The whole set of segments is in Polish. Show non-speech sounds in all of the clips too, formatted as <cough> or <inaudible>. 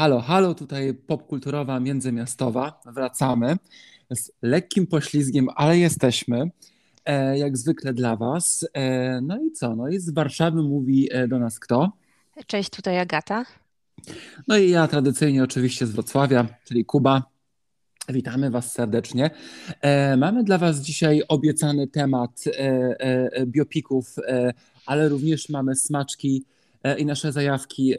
Halo, halo, tutaj popkulturowa międzymiastowa. Wracamy z lekkim poślizgiem, ale jesteśmy. E, jak zwykle dla Was. E, no i co? No i z Warszawy mówi e, do nas kto? Cześć, tutaj Agata. No i ja tradycyjnie oczywiście z Wrocławia, czyli Kuba. Witamy Was serdecznie. E, mamy dla Was dzisiaj obiecany temat e, e, biopików, ale również mamy smaczki i nasze zajawki,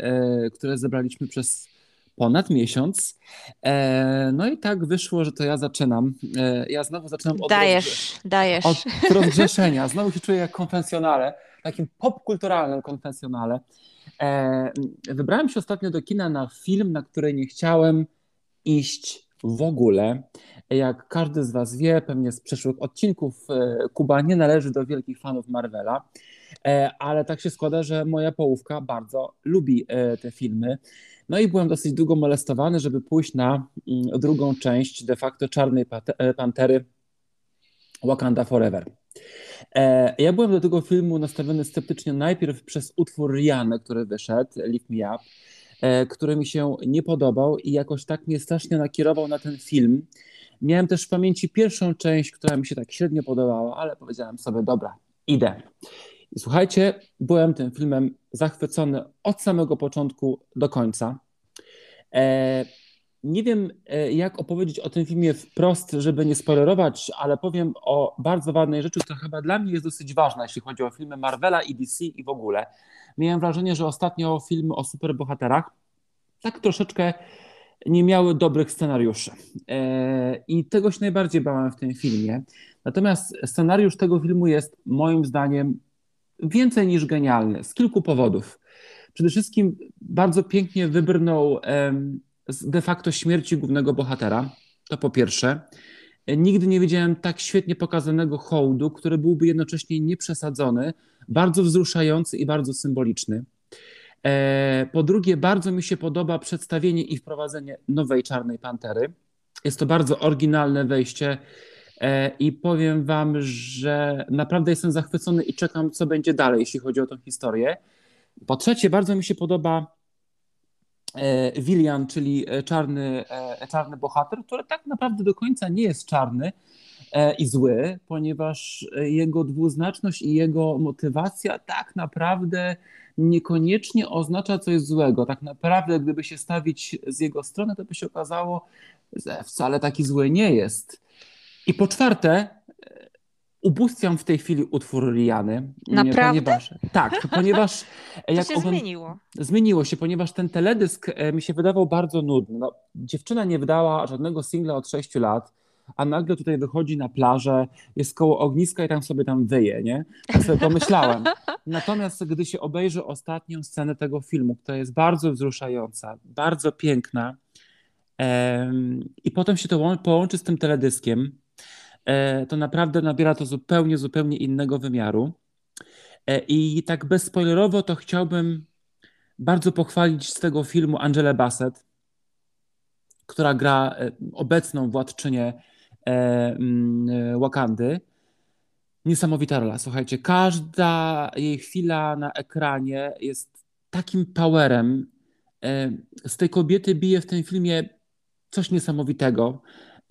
które zebraliśmy przez ponad miesiąc. E, no i tak wyszło, że to ja zaczynam. E, ja znowu zaczynam od, dajesz, dajesz. od rozgrzeszenia. Znowu się czuję jak konfesjonale, takim popkulturalnym konfesjonale. E, wybrałem się ostatnio do kina na film, na który nie chciałem iść w ogóle. Jak każdy z Was wie, pewnie z przeszłych odcinków, Kuba nie należy do wielkich fanów Marvela, ale tak się składa, że moja połówka bardzo lubi te filmy. No i byłem dosyć długo molestowany, żeby pójść na mm, drugą część de facto Czarnej e, Pantery Wakanda Forever. E, ja byłem do tego filmu nastawiony sceptycznie najpierw przez utwór Rihanna, który wyszedł, Lift Me Up, e, który mi się nie podobał i jakoś tak mnie strasznie nakierował na ten film. Miałem też w pamięci pierwszą część, która mi się tak średnio podobała, ale powiedziałem sobie, dobra, idę. Słuchajcie, byłem tym filmem zachwycony od samego początku do końca. E, nie wiem, e, jak opowiedzieć o tym filmie wprost, żeby nie spoilerować, ale powiem o bardzo ważnej rzeczy, która chyba dla mnie jest dosyć ważna, jeśli chodzi o filmy Marvela i DC i w ogóle. Miałem wrażenie, że ostatnio filmy o superbohaterach tak troszeczkę nie miały dobrych scenariuszy. E, I tego się najbardziej bałem w tym filmie. Natomiast scenariusz tego filmu jest moim zdaniem więcej niż genialny z kilku powodów. Przede wszystkim bardzo pięknie wybrnął z de facto śmierci głównego bohatera. To po pierwsze. Nigdy nie widziałem tak świetnie pokazanego hołdu, który byłby jednocześnie nieprzesadzony, bardzo wzruszający i bardzo symboliczny. E, po drugie, bardzo mi się podoba przedstawienie i wprowadzenie nowej Czarnej Pantery. Jest to bardzo oryginalne wejście I powiem Wam, że naprawdę jestem zachwycony i czekam, co będzie dalej, jeśli chodzi o tę historię. Po trzecie, bardzo mi się podoba e, czyli e, czarny, czarny bohater, który tak naprawdę do końca nie jest czarny i zły, ponieważ jego dwuznaczność i jego motywacja tak naprawdę niekoniecznie oznacza coś złego. Tak naprawdę, gdyby się stawić z jego strony, to by się okazało, że wcale taki zły nie jest. I po czwarte, ubóstwiam w tej chwili utwór Riany. Naprawdę? Ponieważ, <laughs> tak, ponieważ... To jak się ogląd... zmieniło. Zmieniło się, ponieważ ten teledysk e, mi się wydawał bardzo nudny. No, dziewczyna nie wydała żadnego singla od 6 lat, a nagle tutaj wychodzi na plażę, jest koło ogniska i tam sobie tam wyje, nie? Ja sobie <laughs> pomyślałem. Natomiast gdy się obejrzy ostatnią scenę tego filmu, która jest bardzo wzruszająca, bardzo piękna, i potem się to połączy z tym teledyskiem, E, to naprawdę nabiera to zupełnie, zupełnie innego wymiaru. E, I tak bezspoilerowo to chciałbym bardzo pochwalić z tego filmu Angelę Bassett, która gra e, obecną władczynię mm, Wakandy. Niesamowita rola, słuchajcie. Każda jej chwila na ekranie jest takim powerem. Z tej kobiety bije w tym filmie coś niesamowitego.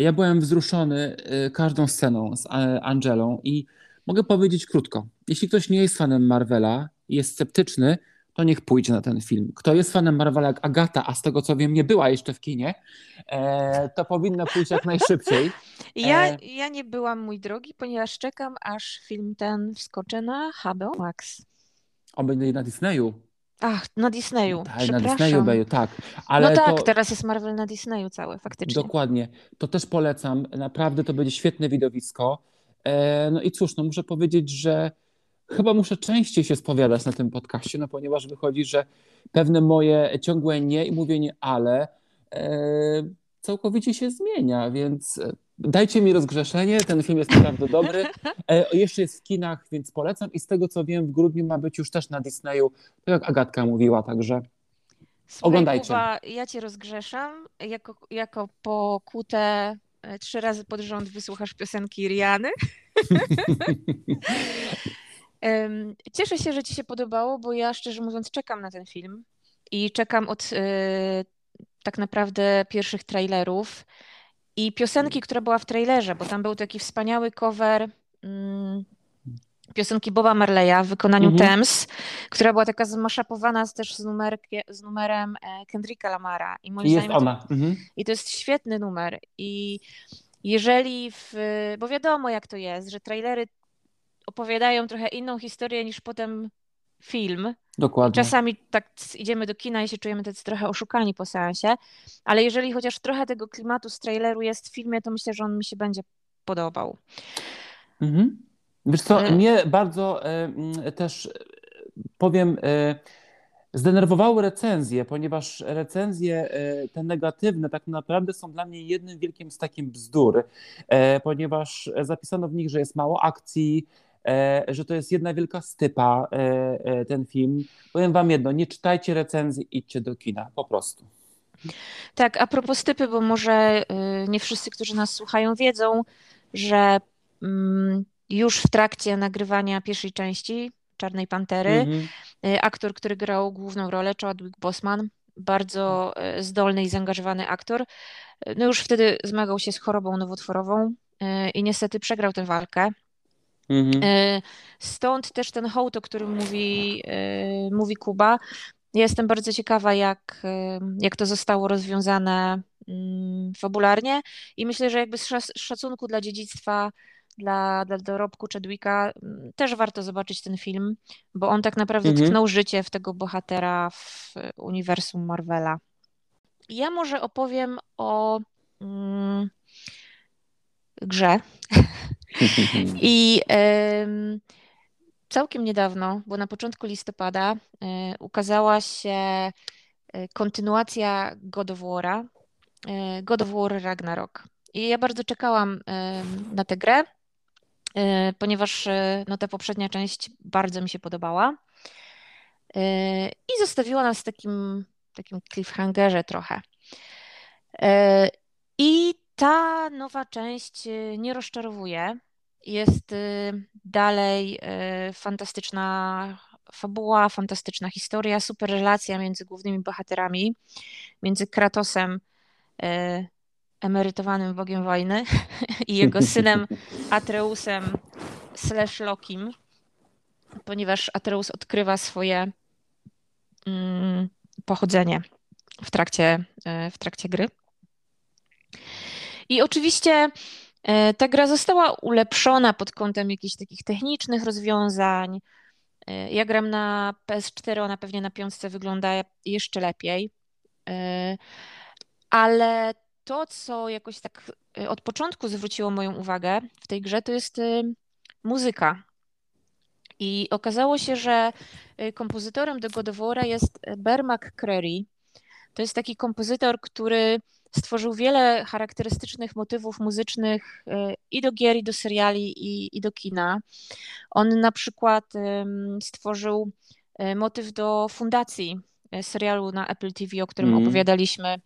Ja byłem wzruszony y, każdą sceną z Angelą i mogę powiedzieć krótko. Jeśli ktoś nie jest fanem Marvela i jest sceptyczny, to niech pójdzie na ten film. Kto jest fanem Marvela jak Agata, a z tego co wiem nie była jeszcze w kinie, e, to powinna pójść jak najszybciej. <laughs> Ja, e, ja nie byłam, mój drogi, ponieważ czekam, aż film ten wskoczy na HBO Max. On będzie na Disneyu. Ach, na Disneyu. Tak, na Disneyu tak. Ale no tak, to... teraz jest Marvel na Disneyu całe, faktycznie. Dokładnie. To też polecam. Naprawdę to będzie świetne widowisko. E, no i cóż, no muszę powiedzieć, że chyba muszę częściej się spowiadać na tym podcaście, no ponieważ wychodzi, że pewne moje ciągłe nie i mówienie ale e, całkowicie się zmienia, więc Dajcie mi rozgrzeszenie, ten film jest naprawdę dobry. E, jeszcze jest w kinach, więc polecam. I z tego co wiem, w grudniu ma być już też na Disneyu, to jak Agatka mówiła, także Słuchaj, oglądajcie. Kuba, ja cię rozgrzeszam. Jako, jako pokutę e, trzy razy pod rząd wysłuchasz piosenki Riany. <laughs> Cieszę się, że ci się podobało, bo ja szczerze mówiąc czekam na ten film i czekam od e, tak naprawdę pierwszych trailerów i piosenki, która była w trailerze, bo tam był taki wspaniały cover mm, piosenki Boba Marleya w wykonaniu mhm. Thames, która była taka zmaszapowana też z, numerkie, z numerem e, Kendricka Lamara. I, moim jest ona. To, mhm. I to jest świetny numer. I jeżeli, w, bo wiadomo jak to jest, że trailery opowiadają trochę inną historię niż potem film. Dokładnie. Czasami tak idziemy do kina i się czujemy tacy trochę oszukani po seansie, ale jeżeli chociaż trochę tego klimatu z traileru jest w filmie, to myślę, że on mi się będzie podobał. Mhm. Wiesz co, e- mnie bardzo e, też e, powiem, e, zdenerwowały recenzje, ponieważ recenzje te negatywne tak naprawdę są dla mnie jednym wielkim takim bzdur, ponieważ zapisano w nich, że jest mało akcji, że to jest jedna wielka stypa e, e, ten film. Powiem wam jedno, nie czytajcie recenzji, idźcie do kina, po prostu. Tak, a propos stypy, bo może nie wszyscy, którzy nas słuchają, wiedzą, że mm, już w trakcie nagrywania pierwszej części Czarnej Pantery, mm -hmm. aktor, który grał główną rolę, Chadwick Bosman, bardzo zdolny i zaangażowany aktor, no już wtedy zmagał się z chorobą nowotworową i niestety przegrał tę walkę. Mhm. E, stąd też ten hołd, o którym mówi, e, mówi Kuba. Ja jestem bardzo ciekawa, jak, e, jak to zostało rozwiązane mm, fabularnie i myślę, że jakby z szacunku dla dziedzictwa, dla, dla dorobku Chadwicka mm, też warto zobaczyć ten film, bo on tak naprawdę mhm. tknął życie w tego bohatera w uniwersum Marvela. Ja może opowiem o mm, grze, <laughs> <laughs> I całkiem niedawno, bo na początku listopada, e, ukazała się e, kontynuacja God of War'a, e, God of War Ragnarok. I ja bardzo czekałam na tę grę, ponieważ no, ta poprzednia część bardzo mi się podobała. I zostawiła nas w takim, takim cliffhangerze trochę. I ta nowa część nie rozczarowuje. Jest y, dalej y, fantastyczna fabuła, fantastyczna historia, super relacja między głównymi bohaterami, między Kratosem, emerytowanym bogiem wojny, <laughs> i jego synem <laughs> Atreusem slash Lokim, ponieważ Atreus odkrywa swoje mm, pochodzenie w trakcie, w trakcie gry. I oczywiście ta gra została ulepszona pod kątem jakichś takich technicznych rozwiązań. E, ja gram na PS4, ona pewnie na piątce wygląda jeszcze lepiej. E, ale to, co jakoś tak od początku zwróciło moją uwagę w tej grze, to jest muzyka. I okazało się, że kompozytorem do God jest Bear McCreary. To jest taki kompozytor, który stworzył wiele charakterystycznych motywów muzycznych e, i do gier, i do seriali, i, i do kina. On na przykład stworzył e, motyw do fundacji e, serialu na Apple TV, o którym mm. opowiadaliśmy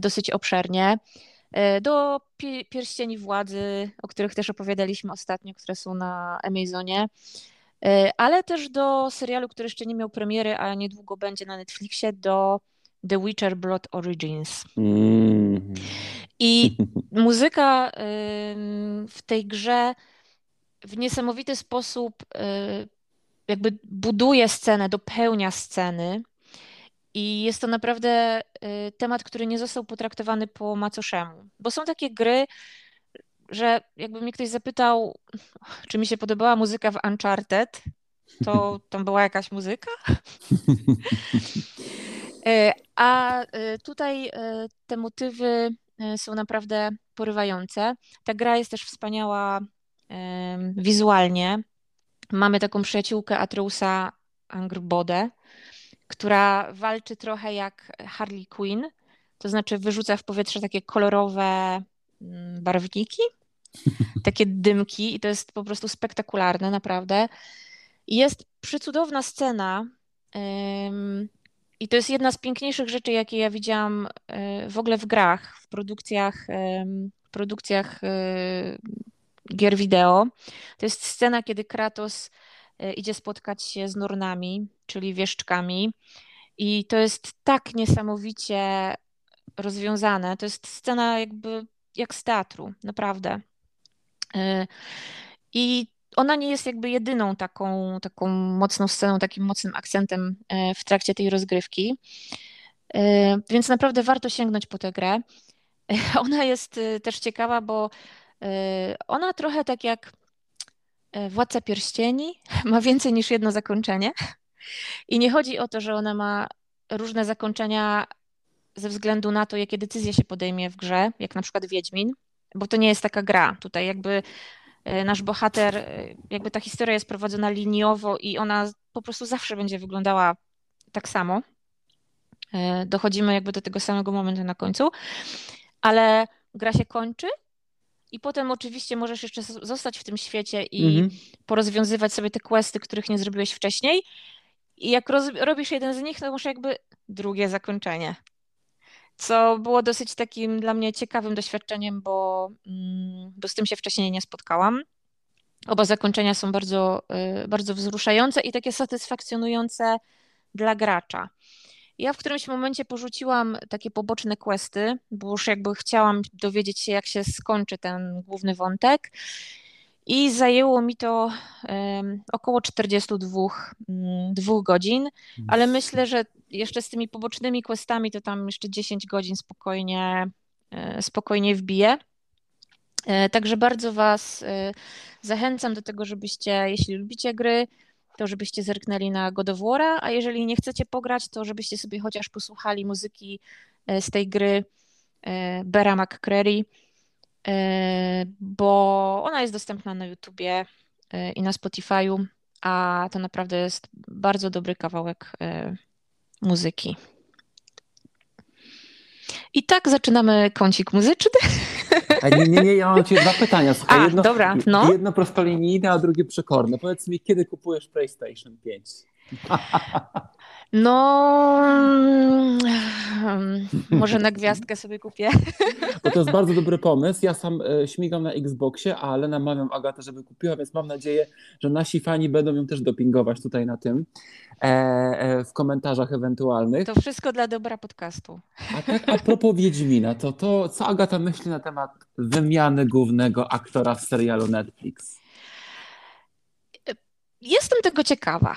dosyć obszernie. Do Pierścieni Władzy, o których też opowiadaliśmy ostatnio, które są na Amazonie, ale też do serialu, który jeszcze nie miał premiery, a niedługo będzie na Netflixie, do The Witcher Blood Origins. Mm. I <laughs> muzyka w tej grze w niesamowity sposób y, jakby buduje scenę, dopełnia sceny. I jest to naprawdę y, temat, który nie został potraktowany po macoszemu. Bo są takie gry, że jakby mnie ktoś zapytał, czy mi się podobała muzyka w Uncharted, to tam była jakaś muzyka. <laughs> E, a e, tutaj e, te motywy są naprawdę porywające. Ta gra jest też wspaniała wizualnie. Mamy taką przyjaciółkę Atreusa Angrbodę, która walczy trochę jak Harley Quinn, to znaczy wyrzuca w powietrze takie kolorowe mm, barwniki, <laughs> takie dymki i to jest po prostu spektakularne, naprawdę. Jest przycudowna scena, i to jest jedna z piękniejszych rzeczy, jakie ja widziałam e, w ogóle w grach, w produkcjach, w produkcjach e, gier wideo. To jest scena, kiedy Kratos e, idzie spotkać się z Nurnami, czyli wieszczkami. I to jest tak niesamowicie rozwiązane. To jest scena jakby jak z teatru, naprawdę. I ona nie jest jakby jedyną taką, taką mocną sceną, takim mocnym akcentem e, w trakcie tej rozgrywki. E, więc naprawdę warto sięgnąć po tę grę. <laughs> Ona jest też ciekawa, bo ona trochę tak jak Władca Pierścieni <laughs> ma więcej niż jedno zakończenie. I nie chodzi o to, że ona ma różne zakończenia ze względu na to, jakie decyzje się podejmie w grze, jak na przykład Wiedźmin, bo to nie jest taka gra. Tutaj jakby e, nasz bohater, e, jakby ta historia jest prowadzona liniowo i ona po prostu zawsze będzie wyglądała tak samo. E, dochodzimy jakby do tego samego momentu na końcu, ale gra się kończy i potem oczywiście możesz jeszcze zostać w tym świecie i mhm. porozwiązywać sobie te questy, których nie zrobiłeś wcześniej. I jak roz, robisz jeden z nich, to masz jakby drugie zakończenie co było dosyć takim dla mnie ciekawym doświadczeniem, bo, mm, bo z tym się wcześniej nie spotkałam. Oba zakończenia są bardzo, y, bardzo wzruszające i takie satysfakcjonujące dla gracza. Ja w którymś momencie porzuciłam takie poboczne questy, bo już jakby chciałam dowiedzieć się, jak się skończy ten główny wątek. I zajęło mi to um, około 42 um, dwóch godzin, ale myślę, że jeszcze z tymi pobocznymi questami to tam jeszcze 10 godzin spokojnie, e, spokojnie wbiję. E, także bardzo Was e, zachęcam do tego, żebyście, jeśli lubicie gry, to żebyście zerknęli na God of War'a, a jeżeli nie chcecie pograć, to żebyście sobie chociaż posłuchali muzyki z tej gry Bera McCreary, bo ona jest dostępna na YouTubie i na Spotify'u, a to naprawdę jest bardzo dobry kawałek muzyki. I tak zaczynamy kącik muzyczny. A nie, nie, nie, ja mam Cię dwa pytania. Słuchaj, a, jedno, dobra, no. jedno prostolinijne, a drugie przekorne. Powiedz mi, kiedy kupujesz PlayStation 5? <laughs> No, mm, może na gwiazdkę sobie kupię. Bo to jest bardzo dobry pomysł. Ja sam e, śmigam na Xboxie, ale namawiam Agatę, żeby kupiła, więc mam nadzieję, że nasi fani będą ją też dopingować tutaj na tym, e, e, w komentarzach ewentualnych. To wszystko dla dobra podcastu. A tak a propos Wiedźmina, to, to co Agata myśli na temat wymiany głównego aktora w serialu Netflix? Jestem tego ciekawa.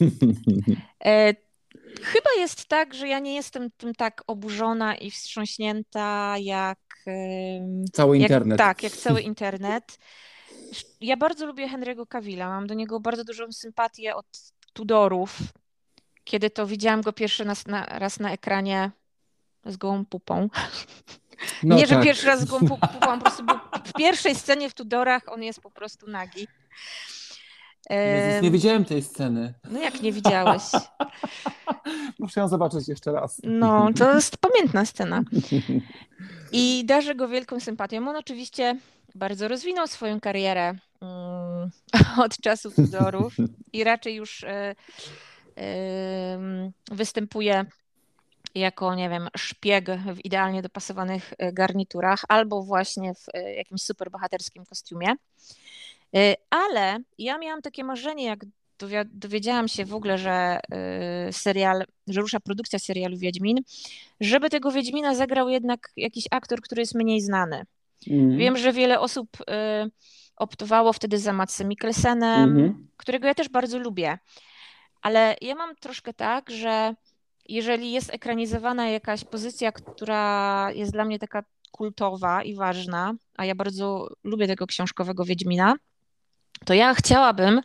<laughs> Chyba jest tak, że ja nie jestem tym tak oburzona i wstrząśnięta jak. Cały jak, internet. Tak, jak cały <laughs> internet. Ja bardzo lubię Henry'ego Cavilla. Mam do niego bardzo dużą sympatię od Tudorów. Kiedy to widziałam go pierwszy raz na, raz na ekranie z gołą pupą. No nie, tak. że pierwszy raz z gołą <laughs> pupą, po prostu był w pierwszej scenie w Tudorach on jest po prostu nagi. Jezus, nie widziałem tej sceny. No jak nie widziałeś? <laughs> Muszę ją zobaczyć jeszcze raz. No, to jest pamiętna scena. I darzę go wielką sympatią. On oczywiście bardzo rozwinął swoją karierę um, <laughs> od czasów Tudorów i raczej już y, występuje jako, nie wiem, szpieg w idealnie dopasowanych e, garniturach albo właśnie w jakimś super bohaterskim kostiumie. Y, ale ja miałam takie marzenie, jak dowiedziałam się w ogóle, że y, serial, że rusza produkcja serialu Wiedźmin, żeby tego Wiedźmina zagrał jednak jakiś aktor, który jest mniej znany. Mm. Wiem, że wiele osób y, optowało wtedy za Matsem Mikkelsenem, mm. którego ja też bardzo lubię. Ale ja mam troszkę tak, że jeżeli jest ekranizowana jakaś pozycja, która jest dla mnie taka kultowa i ważna, a ja bardzo lubię tego książkowego Wiedźmina, to ja chciałabym,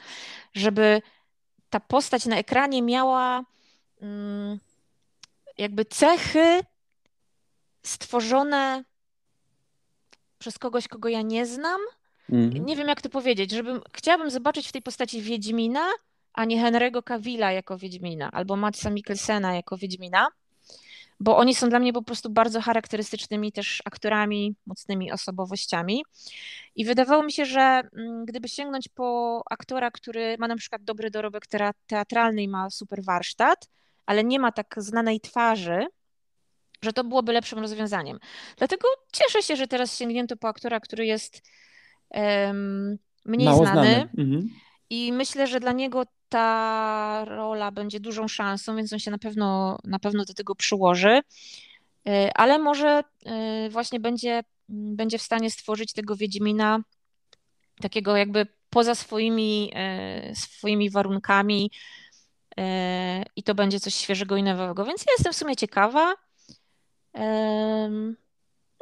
żeby ta postać na ekranie miała mm, jakby cechy stworzone przez kogoś, kogo ja nie znam. Mm. Nie wiem, jak to powiedzieć, żebym chciałabym zobaczyć w tej postaci Wiedźmina, a nie Henry'ego Cavilla jako Wiedźmina, albo Matsa Mikkelsena jako Wiedźmina bo oni są dla mnie po prostu bardzo charakterystycznymi też aktorami, mocnymi osobowościami. I wydawało mi się, że mm, gdyby sięgnąć po aktora, który ma na przykład dobry dorobek teatralny i ma super warsztat, ale nie ma tak znanej twarzy, że to byłoby lepszym rozwiązaniem. Dlatego cieszę się, że teraz sięgnięto po aktora, który jest um, mniej Mało znany. znany. Mhm. I myślę, że dla niego ta rola będzie dużą szansą, więc on się na pewno, na pewno do tego przyłoży. ale może właśnie będzie, będzie w stanie stworzyć tego Wiedźmina takiego jakby poza swoimi, swoimi warunkami i to będzie coś świeżego i nowego, więc ja jestem w sumie ciekawa.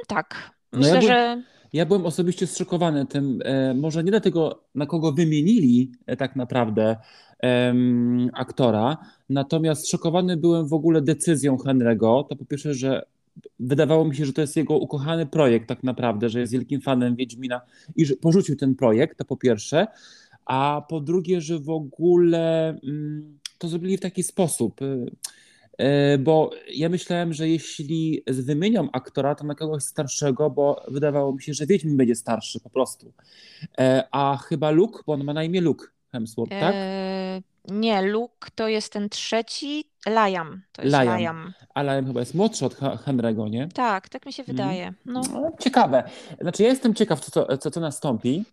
Tak, No myślę, ja byłem, że ja byłem osobiście zszokowany tym, e, może nie dlatego, na kogo wymienili e, tak naprawdę em, aktora, natomiast zszokowany byłem w ogóle decyzją Henry'ego. To po pierwsze, że wydawało mi się, że to jest jego ukochany projekt tak naprawdę, że jest wielkim fanem Wiedźmina i że porzucił ten projekt, to po pierwsze, a po drugie, że w ogóle mm, to zrobili w taki sposób. y, Bo ja myślałem, że jeśli wymienią aktora, to na kogoś starszego, bo wydawało mi się, że Wiedźmin będzie starszy po prostu. E, A chyba Luke, bo on ma na imię Luke Hemsworth, tak? e, nie, Luke to jest ten trzeci, Liam, to jest Liam. Liam. Ale chyba jest młodszy od Henry'ego, nie? Tak, tak mi się Mhm. wydaje. No, ciekawe. Znaczy, ja jestem ciekaw, co, co, co nastąpi.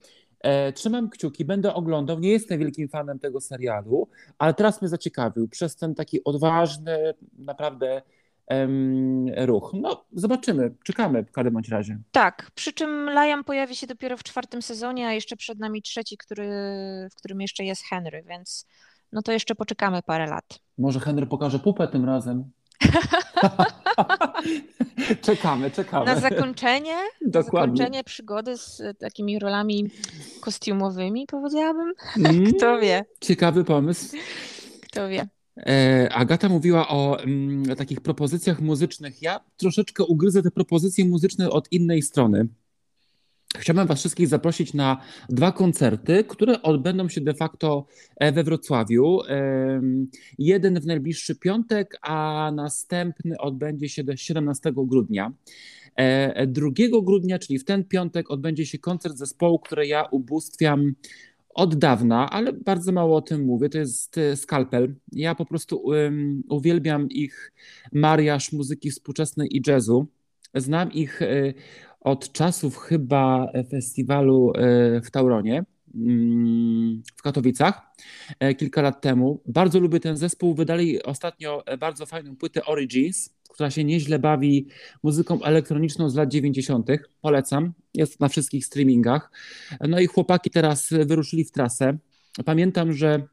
E, trzymam kciuki, będę oglądał. Nie jestem wielkim fanem tego serialu, ale teraz mnie zaciekawił przez ten taki odważny, naprawdę em, ruch. No, zobaczymy, czekamy w każdym bądź razie. tak, przy czym Liam pojawi się dopiero w czwartym sezonie, a jeszcze przed nami trzeci, który, w którym jeszcze jest Henry, więc no to jeszcze poczekamy parę lat. Może Henry pokaże pupę tym razem. <laughs> czekamy, czekamy. Na zakończenie, Dokładnie. zakończenie przygody z e, takimi rolami kostiumowymi, powiedziałabym. Mm, <laughs> Kto wie, Ciekawy pomysł. kto wie. E, Agata mówiła o mm, takich propozycjach muzycznych. Ja troszeczkę ugryzę te propozycje muzyczne od innej strony. Chciałbym Was wszystkich zaprosić na dwa koncerty, które odbędą się de facto e, we Wrocławiu. Jeden w najbliższy piątek, a następny odbędzie się do 17 grudnia. E, 2 grudnia, czyli w ten piątek, odbędzie się koncert zespołu, który ja ubóstwiam od dawna, ale bardzo mało o tym mówię. To jest e, Skalpel. Ja po prostu um, uwielbiam ich mariaż muzyki współczesnej i jazzu. Znam ich e, od czasów chyba festiwalu e, w Tauronie mm, w Katowicach e, kilka lat temu. Bardzo lubię ten zespół. Wydali ostatnio e, bardzo fajną płytę Origins, która się nieźle bawi muzyką elektroniczną z lat 90. Polecam. Jest na wszystkich streamingach. No i chłopaki teraz wyruszyli w trasę. Pamiętam, że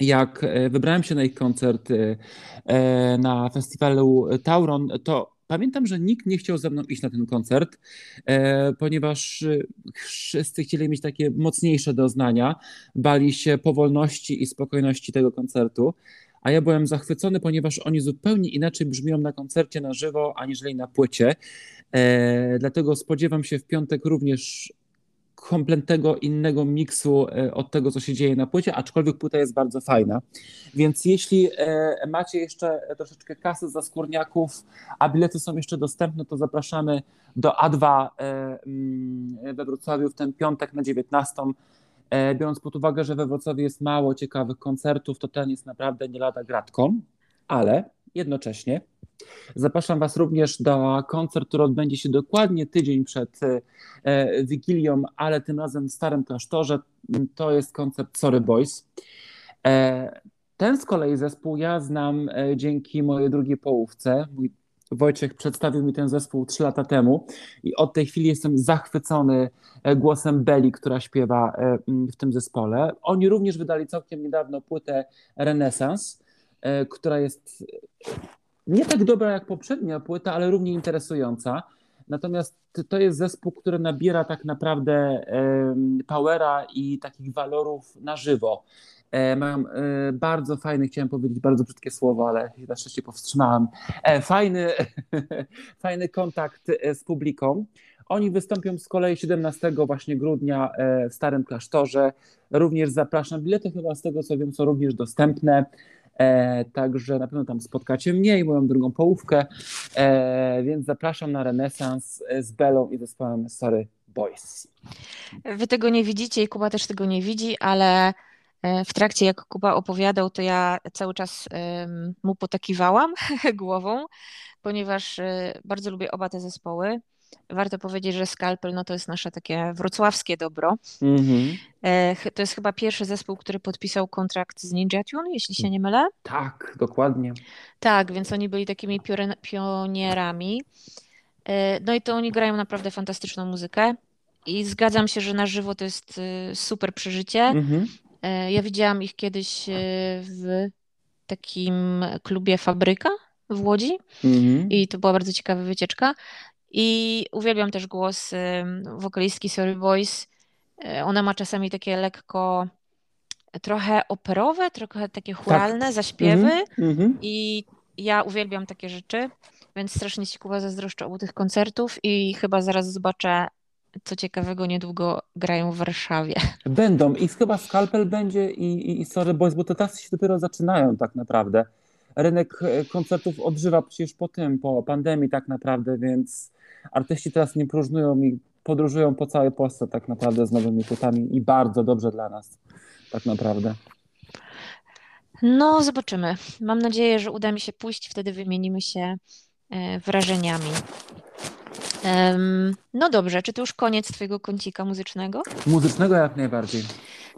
jak e, wybrałem się na ich koncert e, e, na festiwalu Tauron, to pamiętam, że nikt nie chciał ze mną iść na ten koncert, e, ponieważ e, wszyscy chcieli mieć takie mocniejsze doznania, bali się powolności i spokojności tego koncertu. A ja byłem zachwycony, ponieważ oni zupełnie inaczej brzmią na koncercie na żywo, aniżeli na płycie. E, dlatego spodziewam się w piątek również kompletnego innego miksu e, od tego, co się dzieje na płycie, aczkolwiek płyta jest bardzo fajna. Więc jeśli e, macie jeszcze troszeczkę kasy za skórniaków, a bilety są jeszcze dostępne, to zapraszamy do A2 e, mm, we Wrocławiu w ten piątek na 19. E, Biorąc pod uwagę, że we Wrocławiu jest mało ciekawych koncertów, to ten jest naprawdę nie lada gratką, ale jednocześnie Zapraszam Was również do koncert, który odbędzie się dokładnie tydzień przed e, Wigilią, ale tym razem w Starym Klasztorze. To jest koncert Sorry Boys. E, ten z kolei zespół ja znam e, dzięki mojej drugiej połówce. Mój Wojciech przedstawił mi ten zespół trzy lata temu i od tej chwili jestem zachwycony głosem Beli, która śpiewa w tym zespole. Oni również wydali całkiem niedawno płytę Renesans, która jest nie tak dobra jak poprzednia płyta, ale równie interesująca. Natomiast to jest zespół, który nabiera tak naprawdę powera i takich walorów na żywo. E, Mają e, bardzo fajny, chciałem powiedzieć bardzo brzydkie słowo, ale na szczęście powstrzymałem. E, Fajny, <laughs> fajny kontakt z publiką. Oni wystąpią z kolei 17 właśnie grudnia w Starym Klasztorze. Również zapraszam. Bilety chyba z tego co wiem są również dostępne. E, także na pewno tam spotkacie mnie i moją drugą połówkę, e, więc zapraszam na renesans e, z Belą i zespołem Sorry Boys. Wy tego nie widzicie i Kuba też tego nie widzi, ale e, w trakcie jak Kuba opowiadał, to ja cały czas mu potakiwałam <laughs> głową, ponieważ e, bardzo lubię oba te zespoły. Warto powiedzieć, że Skalpel no to jest nasze takie wrocławskie dobro. Mhm. E, to jest chyba pierwszy zespół, który podpisał kontrakt z Ninja Tune, jeśli się nie mylę. Tak, dokładnie. Tak, więc oni byli takimi pionierami. E, no i to oni grają naprawdę fantastyczną muzykę. I zgadzam się, że na żywo to jest y, super przeżycie. Mhm. E, ja widziałam ich kiedyś w takim klubie Fabryka w Łodzi mhm. i to była bardzo ciekawa wycieczka. I uwielbiam też głos wokalistki Sorry Voice. E, ona ma czasami takie lekko trochę operowe, trochę takie tak. churalne tak. zaśpiewy mm-hmm. i ja uwielbiam takie rzeczy, więc strasznie ci Kuba zazdroszczę obu tych koncertów i chyba zaraz zobaczę co ciekawego niedługo grają w Warszawie. Będą i chyba Skalpel <laughs> będzie i, i, i Sorry Boys, bo te tasy się dopiero zaczynają tak naprawdę. Rynek e, koncertów odżywa przecież po tym, po pandemii tak naprawdę, więc artyści teraz nie próżnują i podróżują po całej Polsce tak naprawdę z nowymi płytami i bardzo dobrze dla nas tak naprawdę. No, zobaczymy. Mam nadzieję, że uda mi się pójść, wtedy wymienimy się e, wrażeniami. No dobrze, czy to już koniec Twojego kącika muzycznego? Muzycznego jak najbardziej.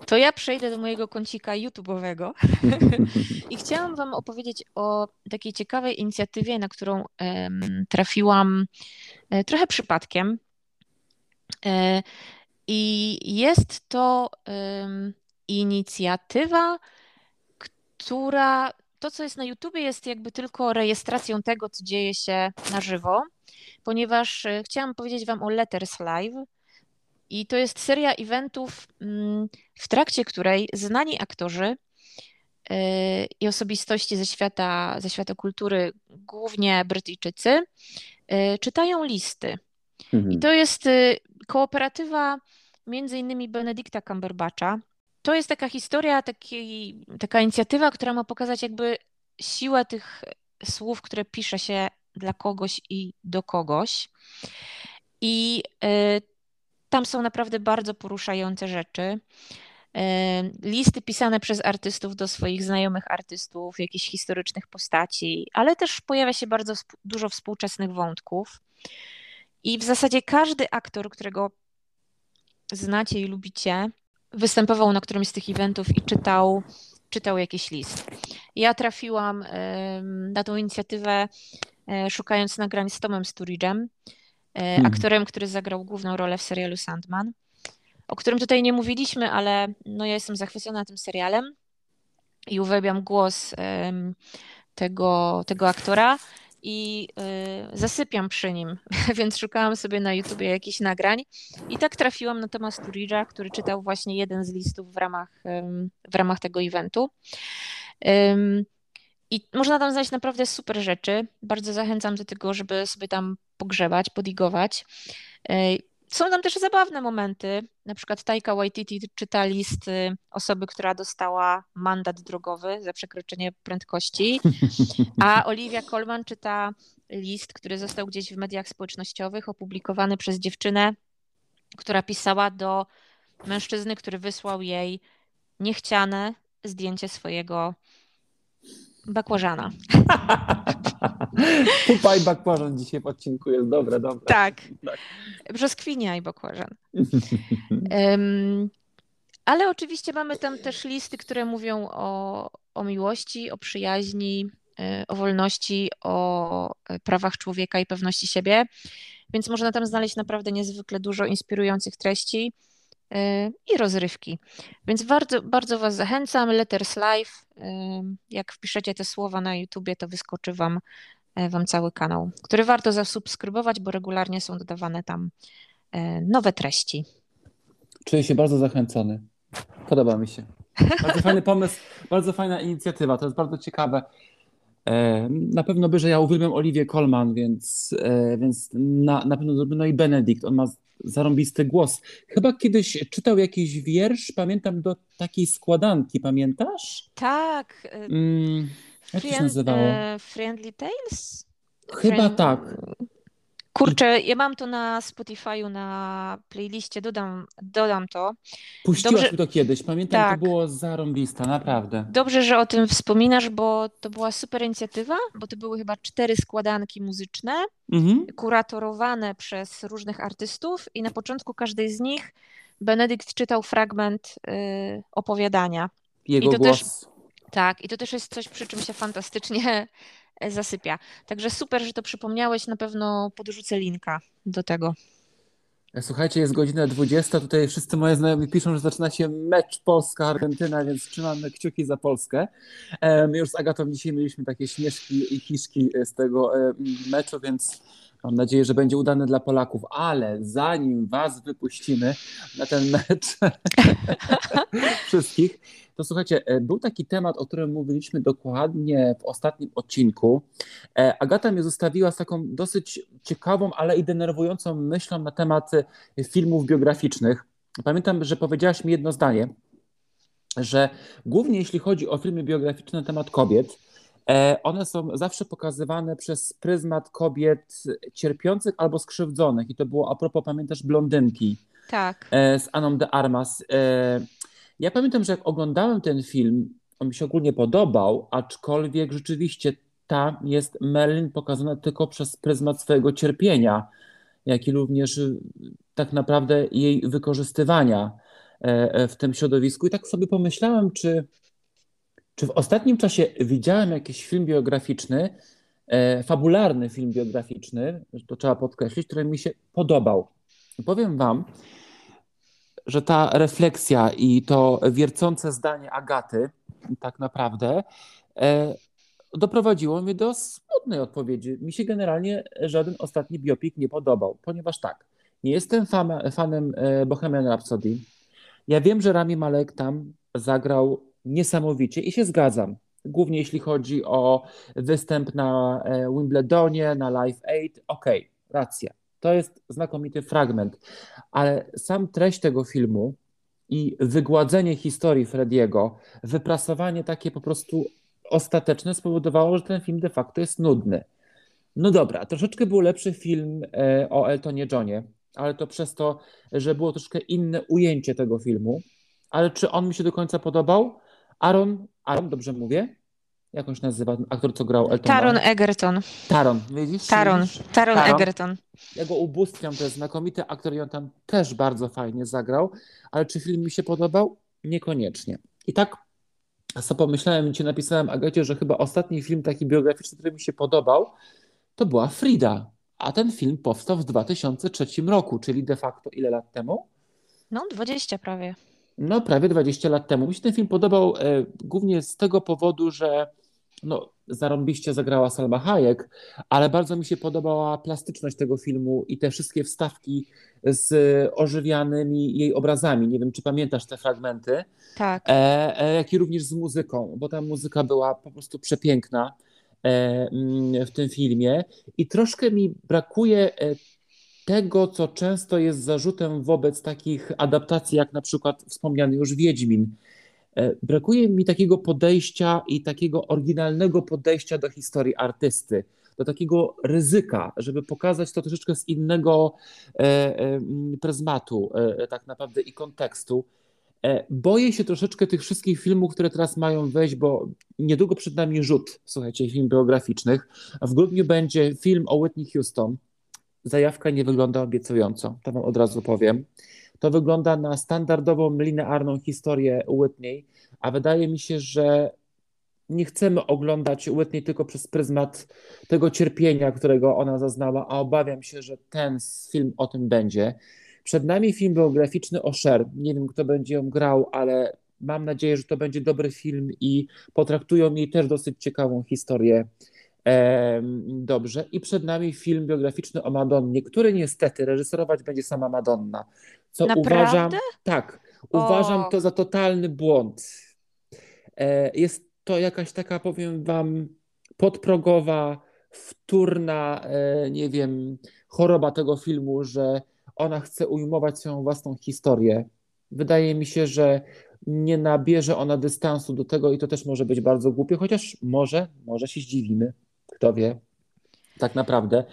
To ja przejdę do mojego kącika YouTube'owego <laughs> i chciałam Wam opowiedzieć o takiej ciekawej inicjatywie, na którą trafiłam e, trochę przypadkiem. E, I jest to inicjatywa, która to, co jest na YouTubie, jest jakby tylko rejestracją tego, co dzieje się na żywo, ponieważ e, chciałam powiedzieć Wam o Letters Live. I to jest seria eventów, mm, w trakcie której znani aktorzy e, i osobistości ze świata, ze świata kultury, głównie Brytyjczycy, e, czytają listy. Mhm. I to jest kooperatywa między innymi Benedykta Cumberbatcha, to jest taka historia, taki, taka inicjatywa, która ma pokazać jakby siłę tych słów, które pisze się dla kogoś i do kogoś. I y, tam są naprawdę bardzo poruszające rzeczy. Y, listy pisane przez artystów do swoich znajomych artystów, jakichś historycznych postaci, ale też pojawia się bardzo dużo współczesnych wątków. I w zasadzie każdy aktor, którego znacie i lubicie, występował na którymś z tych eventów i czytał, czytał jakiś list. Ja trafiłam na tą inicjatywę e, szukając nagrań z Tomem Sturridge'em, e, hmm. aktorem, który zagrał główną rolę w serialu Sandman, o którym tutaj nie mówiliśmy, ale no ja jestem zachwycona tym serialem i uwielbiam głos tego, tego aktora i y, zasypiam przy nim, <laughs> więc szukałam sobie na YouTubie jakichś nagrań i tak trafiłam na Thomas Sturridge'a, który czytał właśnie jeden z listów w ramach, w ramach tego eventu. I można tam znaleźć naprawdę super rzeczy. Bardzo zachęcam do tego, żeby sobie tam pogrzebać, podigować. Y, są tam też zabawne momenty. Na przykład Taika Waititi czyta list osoby, która dostała mandat drogowy za przekroczenie prędkości, <laughs> a Olivia Colman czyta list, który został gdzieś w mediach społecznościowych opublikowany przez dziewczynę, która pisała do mężczyzny, który wysłał jej niechciane zdjęcie swojego bakłażana. <laughs> Pupa i bakłażan dzisiaj w odcinku jest dobre, dobre. Tak. tak. Brzoskwinia i bakłażan. <laughs> um, ale oczywiście mamy tam też listy, które mówią o, o miłości, o przyjaźni, e, o wolności, o e, prawach człowieka i pewności siebie. Więc można tam znaleźć naprawdę niezwykle dużo inspirujących treści. I rozrywki. Więc bardzo, bardzo Was zachęcam. Letters Live. Y, jak wpiszecie te słowa na YouTubie, to wyskoczy Wam, e, wam cały kanał, który warto zasubskrybować, bo regularnie są dodawane tam e, nowe treści. Czuję się bardzo zachęcony. Podoba mi się. Bardzo fajny pomysł, bardzo fajna inicjatywa. To jest bardzo ciekawe. E, na pewno by, że ja uwielbiam Oliwię Colman, więc, więc na, na pewno no i Benedikt. On ma zarąbisty głos. Chyba kiedyś czytał jakiś wiersz, pamiętam, do takiej składanki, pamiętasz? Tak. Y, mm, jak Friend, to się nazywało? Friendly Tales? Chyba Friend... tak. Kurczę, ja mam to na Spotify'u, na playliście, dodam, dodam to. Puściłaś Dobrze... to kiedyś, pamiętam, tak. to było zarąbista, naprawdę. Dobrze, że o tym wspominasz, bo to była super inicjatywa, bo to były chyba cztery składanki muzyczne, mhm. kuratorowane przez różnych artystów i na początku każdej z nich Benedykt czytał fragment y, opowiadania. Jego głos. Też, tak, i to też jest coś, przy czym się fantastycznie zasypia. Także super, że to przypomniałeś. Na pewno podrzucę linka do tego. E, słuchajcie, jest godzina 20. Tutaj wszyscy moi znajomi piszą, że zaczyna się mecz Polska-Argentyna, więc trzymamy kciuki za Polskę. E, my już z Agatą dzisiaj mieliśmy takie śmieszki i hiszki z tego meczu, więc mam nadzieję, że będzie udany dla Polaków. Ale zanim Was wypuścimy na ten mecz <laughs> wszystkich, to słuchajcie, e, był taki temat, o którym mówiliśmy dokładnie w ostatnim odcinku. E, Agata mnie zostawiła z taką dosyć ciekawą, ale i denerwującą myślą na temat e, filmów biograficznych. Pamiętam, że powiedziałaś mi jedno zdanie, że głównie jeśli chodzi o filmy biograficzne na temat kobiet, one są zawsze pokazywane przez pryzmat kobiet cierpiących albo skrzywdzonych. I to było a propos, pamiętasz, blondynki. Tak. Z Aną de Armas. Ja pamiętam, że jak oglądałem ten film, on mi się ogólnie podobał, aczkolwiek rzeczywiście tam jest Merlin pokazana tylko przez pryzmat swojego cierpienia, jak i również y, tak naprawdę jej wykorzystywania e, e, w tym środowisku. I tak sobie pomyślałem, czy, czy w ostatnim czasie widziałem jakiś film biograficzny, e, fabularny film biograficzny, to trzeba podkreślić, który mi się podobał. Powiem Wam, że ta refleksja i to wiercące zdanie Agaty, tak naprawdę, e, doprowadziło mnie do smutnej odpowiedzi. Mi się generalnie żaden ostatni biopik nie podobał, ponieważ tak, nie jestem fan, fanem e, Bohemian Rhapsody. Ja wiem, że Rami Malek tam zagrał niesamowicie i się zgadzam. Głównie jeśli chodzi o występ na e, Wimbledonie, na Live Aid. Okej, okay, racja. To jest znakomity fragment, ale sam treść tego filmu i wygładzenie historii Frediego, wyprasowanie takie po prostu ostateczne spowodowało, że ten film de facto jest nudny. No dobra, troszeczkę był lepszy film e, o Eltonie Johnie, ale to przez to, że było troszkę inne ujęcie tego filmu. Ale czy on mi się do końca podobał? Aaron, Aaron, dobrze mówię? Jak on się nazywa, aktor, co grał Eltona? Taron Egerton. Taron, widzisz? Taron, widzisz? Taron, Taron Egerton. Ja go ubóstwiam, to jest znakomity aktor i on tam też bardzo fajnie zagrał, ale czy film mi się podobał? Niekoniecznie. I tak sobie pomyślałem i ci napisałem, Agacie, że chyba ostatni film taki biograficzny, który mi się podobał, to była Frida. A ten film powstał w 2003 roku, czyli de facto ile lat temu? No, 20 prawie. No, prawie 20 lat temu. Mi się ten film podobał e, głównie z tego powodu, że no, zarąbiście zagrała Salma Hayek, ale bardzo mi się podobała plastyczność tego filmu i te wszystkie wstawki z ożywianymi jej obrazami. Nie wiem, czy pamiętasz te fragmenty. Tak. E, e, jak i również z muzyką, bo ta muzyka była po prostu przepiękna e, mm, w tym filmie. I troszkę mi brakuje tego, co często jest zarzutem wobec takich adaptacji, jak na przykład wspomniany już Wiedźmin. E, brakuje mi takiego podejścia i takiego oryginalnego podejścia do historii artysty, do takiego ryzyka, żeby pokazać to troszeczkę z innego e, e, pryzmatu, tak naprawdę i kontekstu. Boję się troszeczkę tych wszystkich filmów, które teraz mają wejść, bo niedługo przed nami rzut, słuchajcie, film biograficznych. W grudniu będzie film o Whitney Houston, zajawka nie wygląda obiecująco, to wam od razu powiem. To wygląda na standardową, linearną historię Whitney, a wydaje mi się, że nie chcemy oglądać Whitney tylko przez pryzmat tego cierpienia, którego ona zaznała, a obawiam się, że ten film o tym będzie. Przed nami film biograficzny o Cher. Nie wiem, kto będzie ją grał, ale mam nadzieję, że to będzie dobry film i potraktują jej też dosyć ciekawą historię dobrze. I przed nami film biograficzny o Madonnie, który niestety reżyserować będzie sama Madonna. Co Naprawdę? uważam. Tak, uważam to za totalny błąd. E, jest to jakaś taka, powiem wam, podprogowa, wtórna, e, nie wiem, choroba tego filmu, że ona chce ujmować swoją własną historię. Wydaje mi się, że nie nabierze ona dystansu do tego i to też może być bardzo głupie, chociaż może, może się zdziwimy. Kto wie? Tak naprawdę.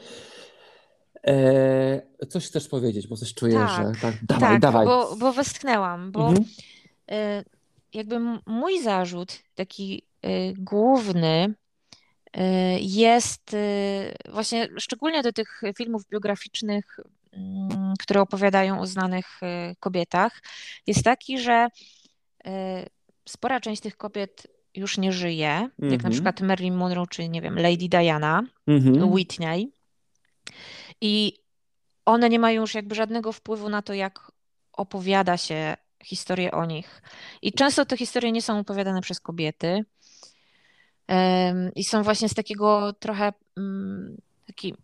E, coś chcesz powiedzieć, bo coś czuję, Tak, że tak. Dawaj, tak, dawaj. bo, bo westchnęłam, bo Mhm. e, jakby mój zarzut, taki e, główny, e, jest właśnie szczególnie do tych filmów biograficznych, mm, które opowiadają o znanych kobietach, jest taki, że spora część tych kobiet już nie żyje, jak na Mhm. przykład Marilyn Monroe czy nie wiem, Lady Diana, Mhm. Whitney. I one nie mają już jakby żadnego wpływu na to, jak opowiada się historię o nich. I często te historie nie są opowiadane przez kobiety. Em, I są właśnie z takiego trochę mm, taki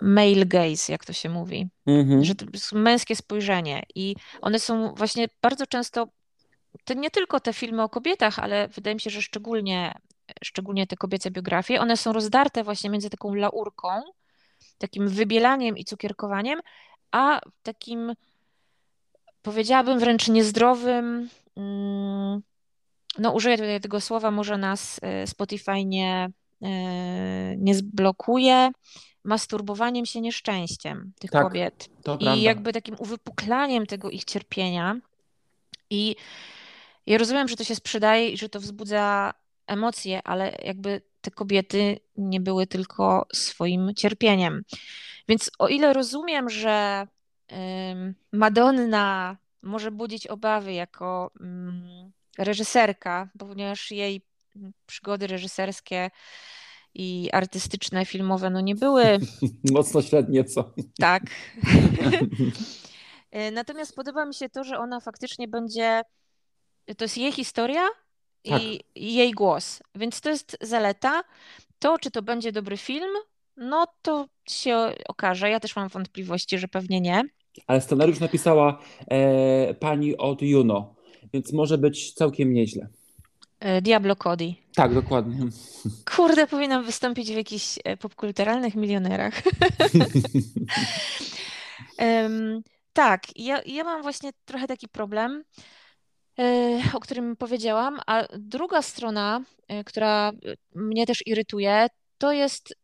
male gaze, jak to się mówi, Mhm. że to jest męskie spojrzenie. I one są właśnie bardzo często, to nie tylko te filmy o kobietach, ale wydaje mi się, że szczególnie, szczególnie te kobiece biografie, one są rozdarte właśnie między taką laurką, takim wybielaniem i cukierkowaniem, a takim, powiedziałabym, wręcz niezdrowym, mm, no użyję tutaj tego słowa, może nas e, Spotify nie, e, nie zblokuje, masturbowaniem się nieszczęściem tych Tak, kobiet i prawda. jakby takim uwypuklaniem tego ich cierpienia. I ja rozumiem, że to się sprzedaje i że to wzbudza emocje, ale jakby te kobiety nie były tylko swoim cierpieniem. Więc o ile rozumiem, że Madonna może budzić obawy jako mm, reżyserka, ponieważ jej przygody reżyserskie i artystyczne, filmowe, no nie były <laughs> Mocno średnie, co? tak. <laughs> <laughs> Natomiast podoba mi się to, że ona faktycznie będzie, to jest jej historia Tak. i i jej głos, więc to jest zaleta. To, czy to będzie dobry film, no to się okaże. Ja też mam wątpliwości, że pewnie nie. Ale scenariusz napisała e, pani od Juno, więc może być całkiem nieźle. E, Diablo Cody. Tak, dokładnie. <laughs> Kurde, powinnam wystąpić w jakichś e, popkulturalnych milionerach. <laughs> Em, tak, ja, ja mam właśnie trochę taki problem, o którym powiedziałam, a druga strona, e, która e, mnie też irytuje, to jest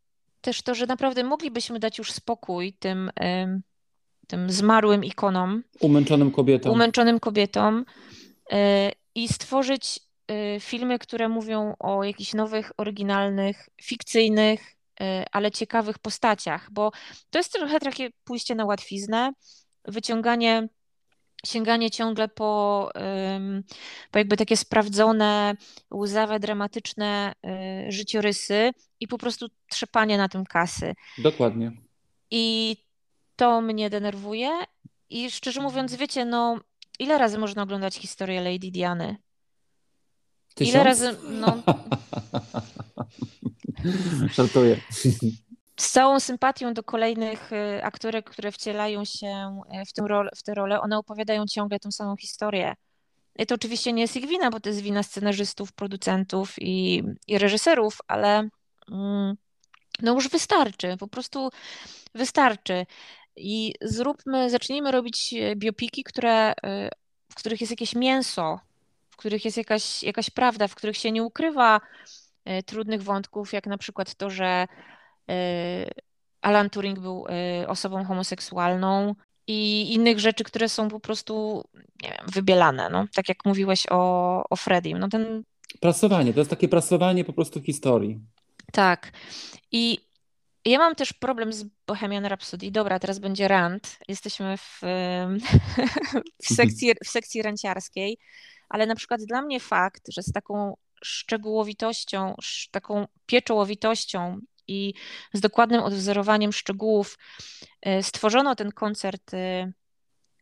też to, że naprawdę moglibyśmy dać już spokój tym, tym zmarłym ikonom, Umęczonym kobietom. umęczonym kobietom e, i stworzyć e, filmy, które mówią o jakichś nowych, oryginalnych, fikcyjnych, e, ale ciekawych postaciach, bo to jest trochę takie pójście na łatwiznę, wyciąganie, sięganie ciągle po, po jakby takie sprawdzone, łzawe, dramatyczne e, życiorysy i po prostu trzepanie na tym kasy. Dokładnie. I to mnie denerwuje. I szczerze mówiąc, wiecie, no, ile razy można oglądać historię Lady Diany? Ile Tysiąc? razy, no, <laughs> Żartuję. Z całą sympatią do kolejnych y, aktorek, które wcielają się y, w tę rolę, w tę rolę, one opowiadają ciągle tą samą historię. I to oczywiście nie jest ich wina, bo to jest wina scenarzystów, producentów i, i reżyserów, ale mm, no już wystarczy, po prostu wystarczy. I zróbmy, zacznijmy robić e, biopiki, które, y, w których jest jakieś mięso, w których jest jakaś, jakaś prawda, w których się nie ukrywa trudnych wątków, jak na przykład to, że Alan Turing był e, osobą homoseksualną i innych rzeczy, które są po prostu, wiem, wybielane, no. Tak jak mówiłeś o, o Freddie. No ten, Prasowanie, to jest takie prasowanie po prostu historii. tak. I ja mam też problem z Bohemian Rhapsody. Dobra, teraz będzie rant. Jesteśmy w, w <laughs> sekcji, w sekcji ranciarskiej, ale na przykład dla mnie fakt, że z taką szczegółowitością, sz- taką pieczołowitością i z dokładnym odwzorowaniem szczegółów e, stworzono ten koncert e,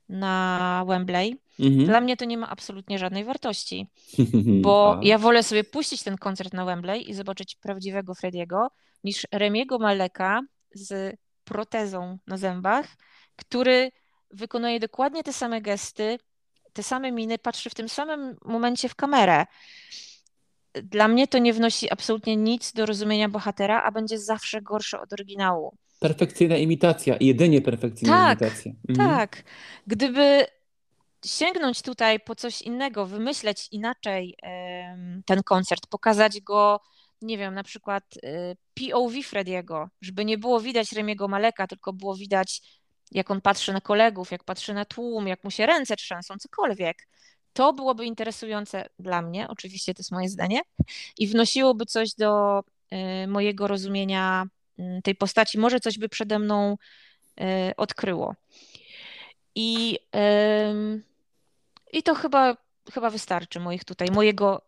na Wembley, Mhm. dla mnie to nie ma absolutnie żadnej wartości <laughs> bo A, ja wolę sobie puścić ten koncert na Wembley i zobaczyć prawdziwego Frediego, niż Remiego Maleka z protezą na zębach, który wykonuje dokładnie te same gesty, te same miny, patrzy w tym samym momencie w kamerę. Dla mnie to nie wnosi absolutnie nic do rozumienia bohatera, a będzie zawsze gorsze od oryginału. Perfekcyjna imitacja, jedynie perfekcyjna Tak, imitacja. Mhm. Tak, gdyby sięgnąć tutaj po coś innego, wymyśleć inaczej ten koncert, pokazać go nie wiem, na przykład y, POV Frediego, żeby nie było widać Remiego Maleka, tylko było widać, jak on patrzy na kolegów, jak patrzy na tłum, jak mu się ręce trzęsą, cokolwiek. To byłoby interesujące dla mnie, oczywiście to jest moje zdanie, i wnosiłoby coś do y, mojego rozumienia y, tej postaci. Może coś by przede mną odkryło. I, i to chyba, chyba wystarczy moich tutaj, mojego,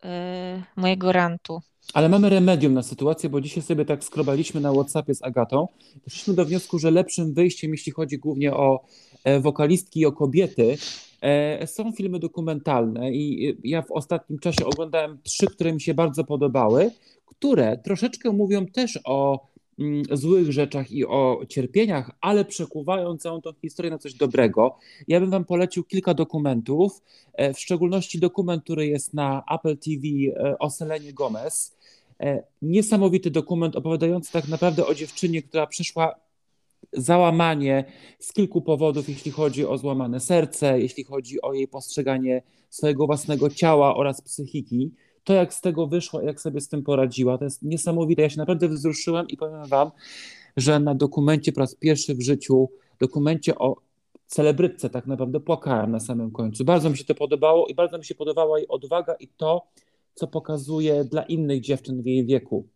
mojego rantu. Ale mamy remedium na sytuację, bo dzisiaj sobie tak skrobaliśmy na WhatsAppie z Agatą. Doszliśmy do wniosku, że lepszym wyjściem, jeśli chodzi głównie o e, wokalistki i o kobiety, są filmy dokumentalne i ja w ostatnim czasie oglądałem trzy, które mi się bardzo podobały, które troszeczkę mówią też o mm, złych rzeczach i o cierpieniach, ale przekuwają całą tą historię na coś dobrego. Ja bym Wam polecił kilka dokumentów, e, w szczególności dokument, który jest na Apple TV o Selenie Gomez. E, niesamowity dokument opowiadający tak naprawdę o dziewczynie, która przeszła załamanie z kilku powodów, jeśli chodzi o złamane serce, jeśli chodzi o jej postrzeganie swojego własnego ciała oraz psychiki. To, jak z tego wyszła, jak sobie z tym poradziła, to jest niesamowite. Ja się naprawdę wzruszyłem i powiem Wam, że na dokumencie po raz pierwszy w życiu, dokumencie o celebrytce tak naprawdę płakałem na samym końcu. Bardzo mi się to podobało i bardzo mi się podobała jej odwaga i to, co pokazuje dla innych dziewczyn w jej wieku.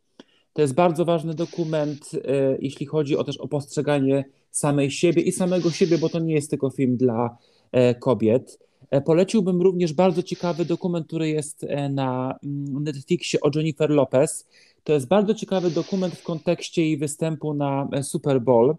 To jest bardzo ważny dokument, e, jeśli chodzi o też o postrzeganie samej siebie i samego siebie, bo to nie jest tylko film dla e, kobiet. E, poleciłbym również bardzo ciekawy dokument, który jest na mm, Netflixie o Jennifer Lopez. To jest bardzo ciekawy dokument w kontekście jej występu na Super Bowl,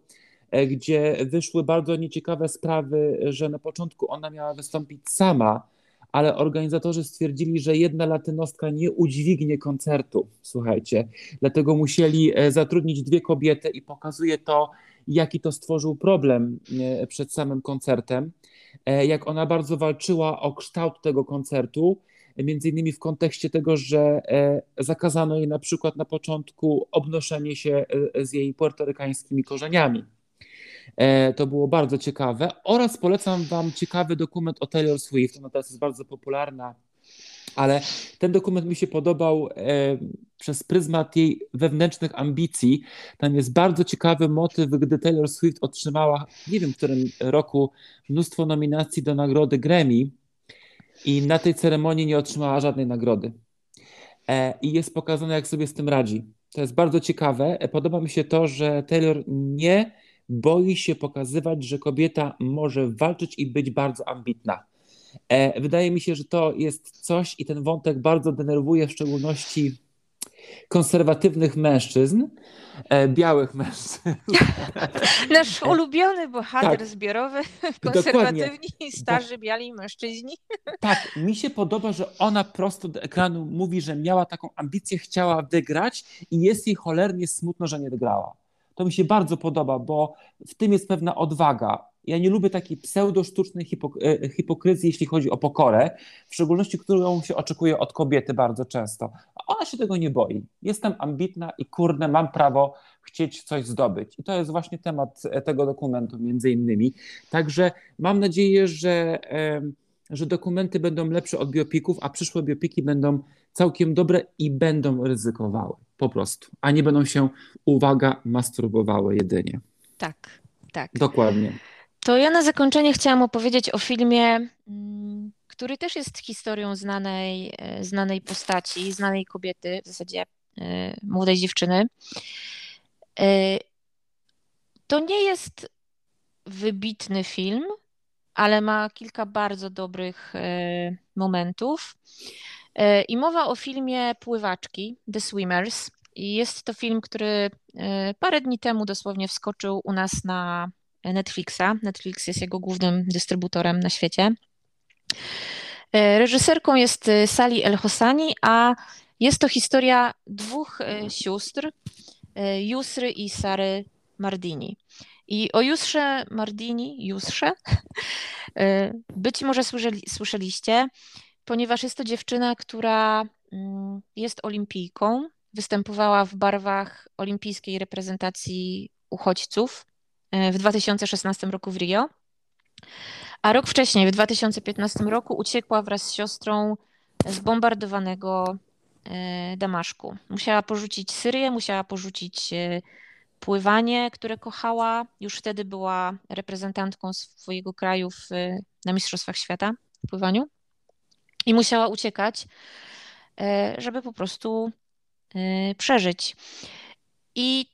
gdzie wyszły bardzo nieciekawe sprawy, że na początku ona miała wystąpić sama ale organizatorzy stwierdzili, że jedna latynostka nie udźwignie koncertu, słuchajcie. Dlatego musieli e, zatrudnić dwie kobiety i pokazuje to, jaki to stworzył problem e, przed samym koncertem, e, jak ona bardzo walczyła o kształt tego koncertu, między innymi w kontekście tego, że zakazano jej na przykład na początku obnoszenie się z jej puertorykańskimi korzeniami. E, to było bardzo ciekawe. Oraz polecam Wam ciekawy dokument o Taylor Swift. Ona teraz jest bardzo popularna, ale ten dokument mi się podobał e, przez pryzmat jej wewnętrznych ambicji. Tam jest bardzo ciekawy motyw, gdy Taylor Swift otrzymała, nie wiem w którym roku, mnóstwo nominacji do nagrody Grammy i na tej ceremonii nie otrzymała żadnej nagrody. E, I jest pokazane, jak sobie z tym radzi. To jest bardzo ciekawe. Podoba mi się to, że Taylor nie boi się pokazywać, że kobieta może walczyć i być bardzo ambitna. E, wydaje mi się, że to jest coś i ten wątek bardzo denerwuje w szczególności konserwatywnych mężczyzn, e, białych mężczyzn. <laughs> Nasz ulubiony bohater tak. zbiorowy, <laughs> konserwatywni, Dokładnie. starzy, biali mężczyźni. <laughs> Tak, mi się podoba, że ona prosto do ekranu mówi, że miała taką ambicję, chciała wygrać i jest jej cholernie smutno, że nie wygrała to mi się bardzo podoba, bo w tym jest pewna odwaga. Ja nie lubię takiej pseudo-sztucznej hipok e, hipokryzji, jeśli chodzi o pokorę, w szczególności którą się oczekuje od kobiety bardzo często. A ona się tego nie boi. Jestem ambitna i kurde, mam prawo chcieć coś zdobyć. I to jest właśnie temat e, tego dokumentu, między innymi. Także mam nadzieję, że. Yy, że dokumenty będą lepsze od biopików, a przyszłe biopiki będą całkiem dobre i będą ryzykowały po prostu, a nie będą się, uwaga, masturbowały jedynie. Tak, tak. Dokładnie. To ja na zakończenie chciałam opowiedzieć o filmie, mm, który też jest historią znanej, e, znanej postaci, znanej kobiety, w zasadzie e, młodej dziewczyny. E, to nie jest wybitny film, ale ma kilka bardzo dobrych e, momentów. E, I mowa o filmie Pływaczki, The Swimmers. I jest to film, który e, parę dni temu dosłownie wskoczył u nas na Netflixa. Netflix jest jego głównym dystrybutorem na świecie. Reżyserką jest Sali El Hossani, a jest to historia dwóch sióstr, Yusry i Sary Mardini. I o Jusrze Mardini, Jusrze, e, <laughs> być może słyszeli, słyszeliście, ponieważ jest to dziewczyna, która mm, jest olimpijką, występowała w barwach olimpijskiej reprezentacji uchodźców e, w 2016 roku w Rio, a rok wcześniej, w 2015 roku, uciekła wraz z siostrą z bombardowanego Damaszku. Musiała porzucić Syrię, musiała porzucić pływanie, które kochała. Już wtedy była reprezentantką swojego kraju w, na Mistrzostwach Świata w pływaniu i musiała uciekać, żeby po prostu przeżyć. I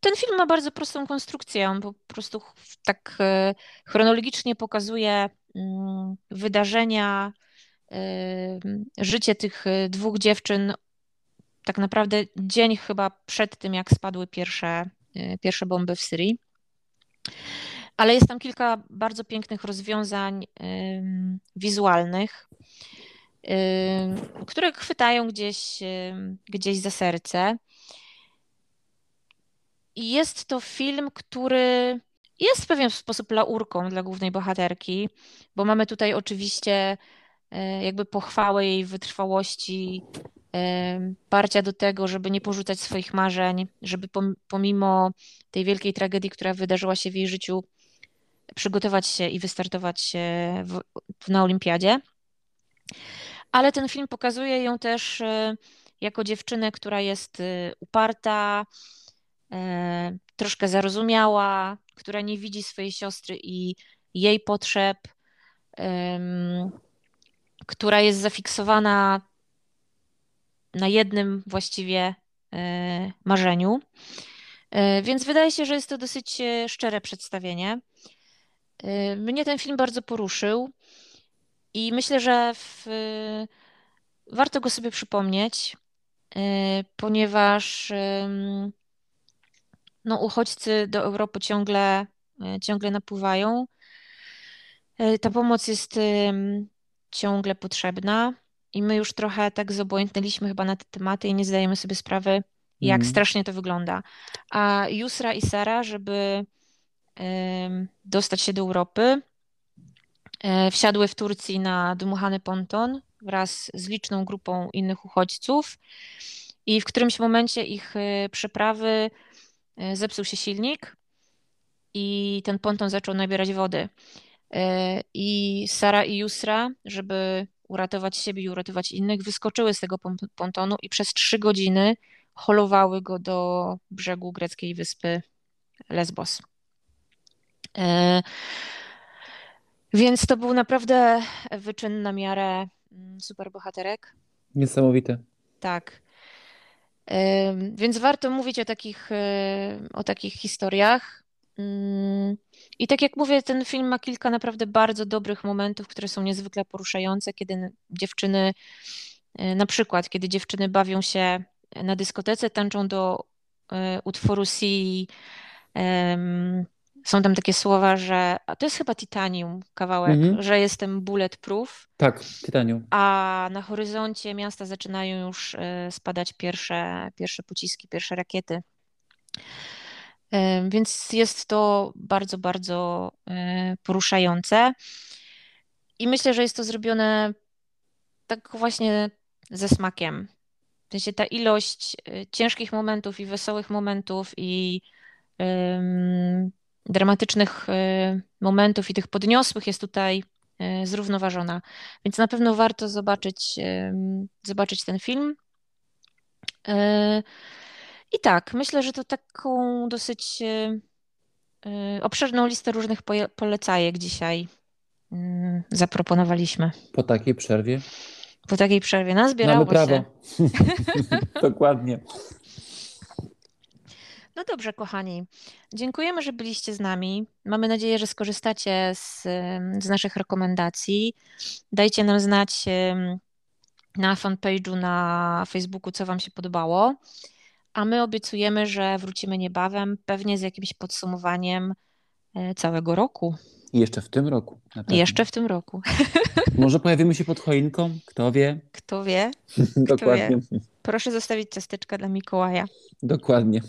ten film ma bardzo prostą konstrukcję. On po prostu tak e, chronologicznie pokazuje mm, wydarzenia, e, życie tych e, dwóch dziewczyn. Tak naprawdę dzień chyba przed tym, jak spadły pierwsze, pierwsze bomby w Syrii. Ale jest tam kilka bardzo pięknych rozwiązań wizualnych, które chwytają gdzieś, gdzieś za serce. I jest to film, który jest w pewien sposób laurką dla głównej bohaterki, bo mamy tutaj oczywiście e, jakby pochwałę jej wytrwałości, e, parcia do tego, żeby nie porzucać swoich marzeń, żeby pomimo tej wielkiej tragedii, która wydarzyła się w jej życiu, przygotować się i wystartować w, na olimpiadzie. Ale ten film pokazuje ją też e, jako dziewczynę, która jest uparta, E, troszkę zarozumiała, która nie widzi swojej siostry i jej potrzeb, która jest zafiksowana na jednym właściwie e, marzeniu. E, więc wydaje się, że jest to dosyć szczere przedstawienie. Mnie ten film bardzo poruszył i myślę, że w, warto go sobie przypomnieć, ponieważ no, uchodźcy do Europy ciągle, e, ciągle napływają. E, ta pomoc jest ciągle potrzebna i my już trochę tak zobojętniliśmy chyba na te tematy i nie zdajemy sobie sprawy, jak mm. strasznie to wygląda. A Jusra i Sara, żeby dostać się do Europy, e, wsiadły w Turcji na dmuchany ponton wraz z liczną grupą innych uchodźców i w którymś momencie ich przeprawy E, zepsuł się silnik i ten ponton zaczął nabierać wody. E, I Sara i Yusra, żeby uratować siebie i uratować innych, wyskoczyły z tego pontonu i przez trzy godziny holowały go do brzegu greckiej wyspy Lesbos. E, więc to był naprawdę wyczyn na miarę mm, superbohaterek. Niesamowite. Tak. Więc warto mówić o takich, o takich historiach. I tak jak mówię, ten film ma kilka naprawdę bardzo dobrych momentów, które są niezwykle poruszające, kiedy dziewczyny, e, na przykład, kiedy dziewczyny bawią się na dyskotece, tańczą do e, utworu Sea, są tam takie słowa, że a to jest chyba Titanium kawałek, mhm. że jestem bulletproof. Tak, Titanium. A na horyzoncie miasta zaczynają już e, spadać pierwsze, pierwsze pociski, pierwsze rakiety. E, więc jest to bardzo, bardzo e, poruszające. I myślę, że jest to zrobione tak właśnie ze smakiem. W sensie ta ilość ciężkich momentów i wesołych momentów i dramatycznych y, momentów i tych podniosłych jest tutaj zrównoważona. Więc na pewno warto zobaczyć, zobaczyć ten film. Y, I tak, myślę, że to taką dosyć obszerną listę różnych polecajek dzisiaj zaproponowaliśmy. Po takiej przerwie? Po takiej przerwie. Nazbierało Mamy prawo. się. <laughs> <laughs> Dokładnie. No dobrze, kochani. Dziękujemy, że byliście z nami. Mamy nadzieję, że skorzystacie z, z naszych rekomendacji. Dajcie nam znać na fanpage'u na Facebooku, co Wam się podobało. A my obiecujemy, że wrócimy niebawem, pewnie z jakimś podsumowaniem e, całego roku. I jeszcze w tym roku. Jeszcze w tym roku. <laughs> Może pojawimy się pod choinką? Kto wie? Kto wie? <laughs> Kto Dokładnie. Wie? Proszę zostawić ciasteczka dla Mikołaja. Dokładnie.